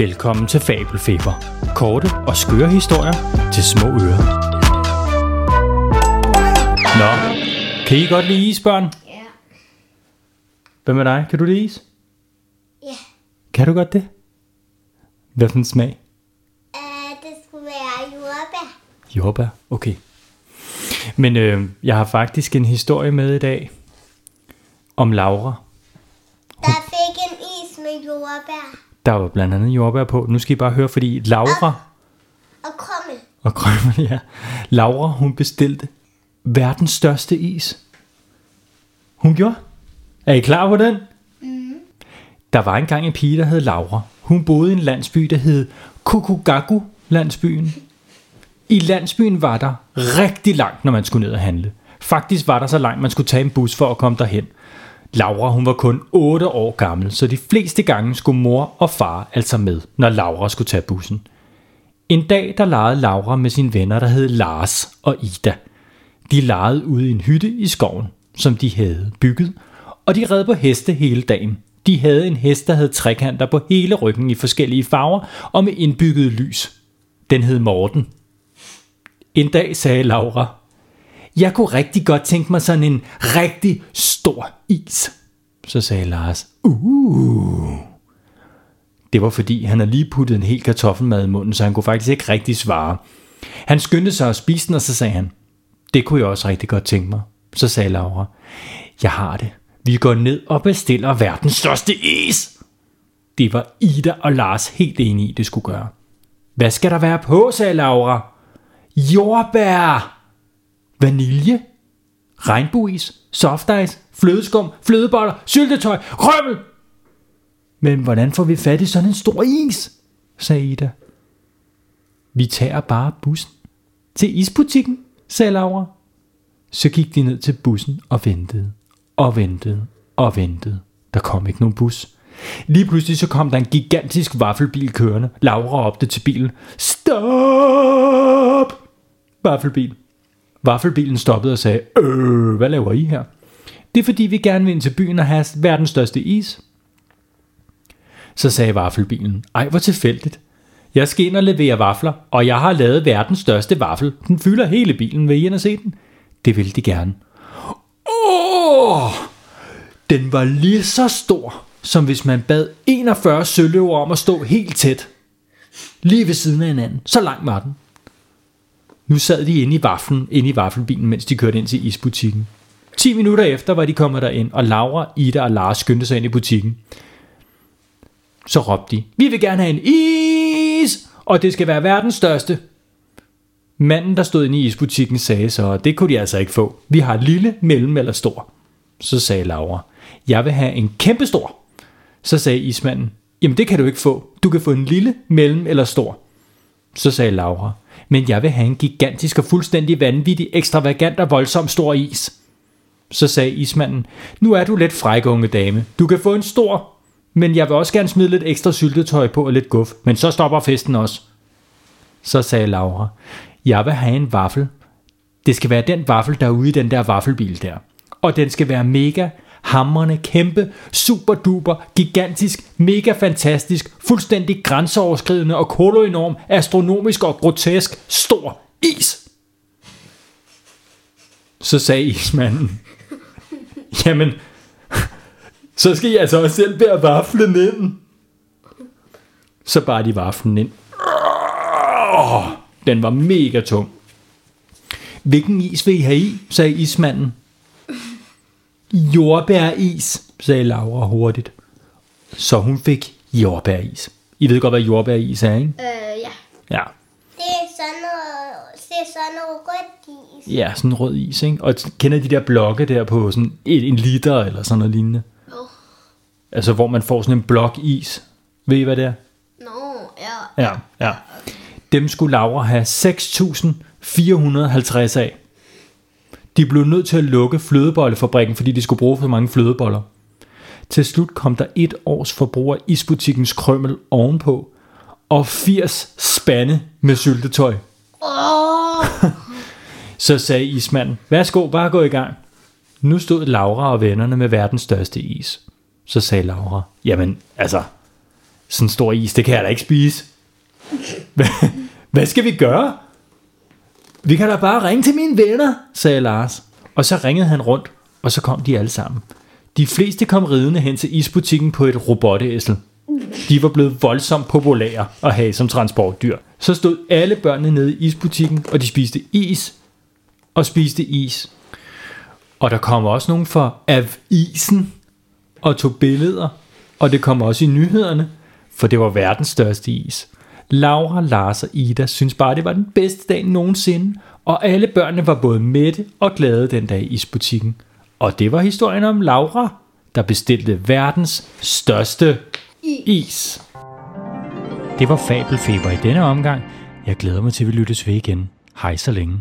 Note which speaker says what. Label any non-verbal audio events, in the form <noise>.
Speaker 1: Velkommen til Fabelfeber. Korte og skøre historier til små ører. Nå, kan I godt lide is, børn?
Speaker 2: Ja.
Speaker 1: Hvad med dig? Kan du lide is?
Speaker 2: Ja.
Speaker 1: Kan du godt det? Hvad for en smag?
Speaker 2: Uh, det skulle være jordbær.
Speaker 1: Jordbær, okay. Men øh, jeg har faktisk en historie med i dag om Laura.
Speaker 2: Der fik en is med jordbær
Speaker 1: Der var blandt andet jordbær på. Nu skal I bare høre, fordi Laura
Speaker 2: og krummel.
Speaker 1: og krømmel, ja. Laura, hun bestilte verdens største is. Hun gjorde. Er I klar på den? Mm. Der var engang en pige, der hed Laura. Hun boede i en landsby, der hed Kukugaku landsbyen. I landsbyen var der rigtig langt, når man skulle ned og handle. Faktisk var der så langt, man skulle tage en bus for at komme derhen. Laura, hun var kun 8 år gammel, så de fleste gange skulle mor og far altså med, når Laura skulle tage bussen. En dag, der legede Laura med sine venner, der hed Lars og Ida. De legede ude i en hytte i skoven, som de havde bygget, og de red på heste hele dagen. De havde en hest, der havde trekanter på hele ryggen i forskellige farver og med indbygget lys. Den hed Morten. En dag sagde Laura, jeg kunne rigtig godt tænke mig sådan en rigtig stor is. Så sagde Lars, uh. Det var fordi, han havde lige puttet en hel kartoffelmad i munden, så han kunne faktisk ikke rigtig svare. Han skyndte sig at spise den, og så sagde han, det kunne jeg også rigtig godt tænke mig. Så sagde Laura, jeg har det. Vi går ned og bestiller verdens største is. Det var Ida og Lars helt enige i, det skulle gøre. Hvad skal der være på, sagde Laura. Jordbær, vanilje, regnbueis, softice, flødeskum, flødeboller, syltetøj, krømmel. Men hvordan får vi fat i sådan en stor is? sagde Ida. Vi tager bare bussen. Til isbutikken, sagde Laura. Så gik de ned til bussen og ventede, og ventede, og ventede. Der kom ikke nogen bus. Lige pludselig så kom der en gigantisk vaffelbil kørende. Laura opte til bilen. Stop! Vaffelbil. Vaffelbilen stoppede og sagde, øh, hvad laver I her? Det er fordi, vi gerne vil ind til byen og have verdens største is. Så sagde vaffelbilen, ej hvor tilfældigt. Jeg skal ind og levere vafler, og jeg har lavet verdens største vaffel. Den fylder hele bilen, vil I ind og se den? Det ville de gerne. Åh! Den var lige så stor, som hvis man bad 41 søløver om at stå helt tæt. Lige ved siden af hinanden. Så lang var den. Nu sad de inde i vaflen, inde i vaffelbilen, mens de kørte ind til isbutikken. 10 minutter efter var de kommet derind, og Laura, Ida og Lars skyndte sig ind i butikken. Så råbte de, vi vil gerne have en is, og det skal være verdens største. Manden, der stod inde i isbutikken, sagde så, det kunne de altså ikke få. Vi har lille, mellem eller stor. Så sagde Laura, jeg vil have en kæmpe stor. Så sagde ismanden, jamen det kan du ikke få. Du kan få en lille, mellem eller stor. Så sagde Laura, men jeg vil have en gigantisk og fuldstændig vanvittig, ekstravagant og voldsom stor is. Så sagde ismanden, nu er du lidt fræk, unge dame. Du kan få en stor, men jeg vil også gerne smide lidt ekstra syltetøj på og lidt guf, men så stopper festen også. Så sagde Laura, jeg vil have en vaffel. Det skal være den vaffel, der er ude i den der vaffelbil der. Og den skal være mega, hammerne, kæmpe, super duper, gigantisk, mega fantastisk, fuldstændig grænseoverskridende og koloenorm, astronomisk og grotesk stor is. Så sagde ismanden, <laughs> jamen, så skal I altså også selv bære vaflen ind. Så bar de vaflen ind. Den var mega tung. Hvilken is vil I have i, sagde ismanden. Jordbæris, sagde Laura hurtigt. Så hun fik jordbæris. I ved godt, hvad jordbæris er, ikke?
Speaker 2: Øh, ja.
Speaker 1: Ja.
Speaker 2: Det er sådan noget, det er sådan noget rødt is.
Speaker 1: Ja, sådan rød is, ikke? Og kender de der blokke der på sådan en, en liter eller sådan noget lignende?
Speaker 2: Nå.
Speaker 1: Altså, hvor man får sådan en blok is. Ved I, hvad det er?
Speaker 2: Nå, ja.
Speaker 1: Ja, ja. Dem skulle Laura have 6.450 af. De blev nødt til at lukke flødebollefabrikken, fordi de skulle bruge for mange flødeboller. Til slut kom der et års forbrug af isbutikkens krømmel ovenpå, og 80 spande med syltetøj. <laughs> Så sagde ismanden, værsgo, bare gå i gang. Nu stod Laura og vennerne med verdens største is. Så sagde Laura, jamen altså, sådan en stor is, det kan jeg da ikke spise. <laughs> Hvad skal vi gøre? Vi kan da bare ringe til mine venner, sagde Lars. Og så ringede han rundt, og så kom de alle sammen. De fleste kom ridende hen til isbutikken på et robotæsel. De var blevet voldsomt populære at have som transportdyr. Så stod alle børnene nede i isbutikken, og de spiste is og spiste is. Og der kom også nogen fra Avisen og tog billeder, og det kom også i nyhederne, for det var verdens største is. Laura, Lars og Ida synes bare, det var den bedste dag nogensinde, og alle børnene var både mætte og glade den dag i isbutikken. Og det var historien om Laura, der bestilte verdens største is. Det var Fabelfeber i denne omgang. Jeg glæder mig til, at vi lyttes ved igen. Hej så længe.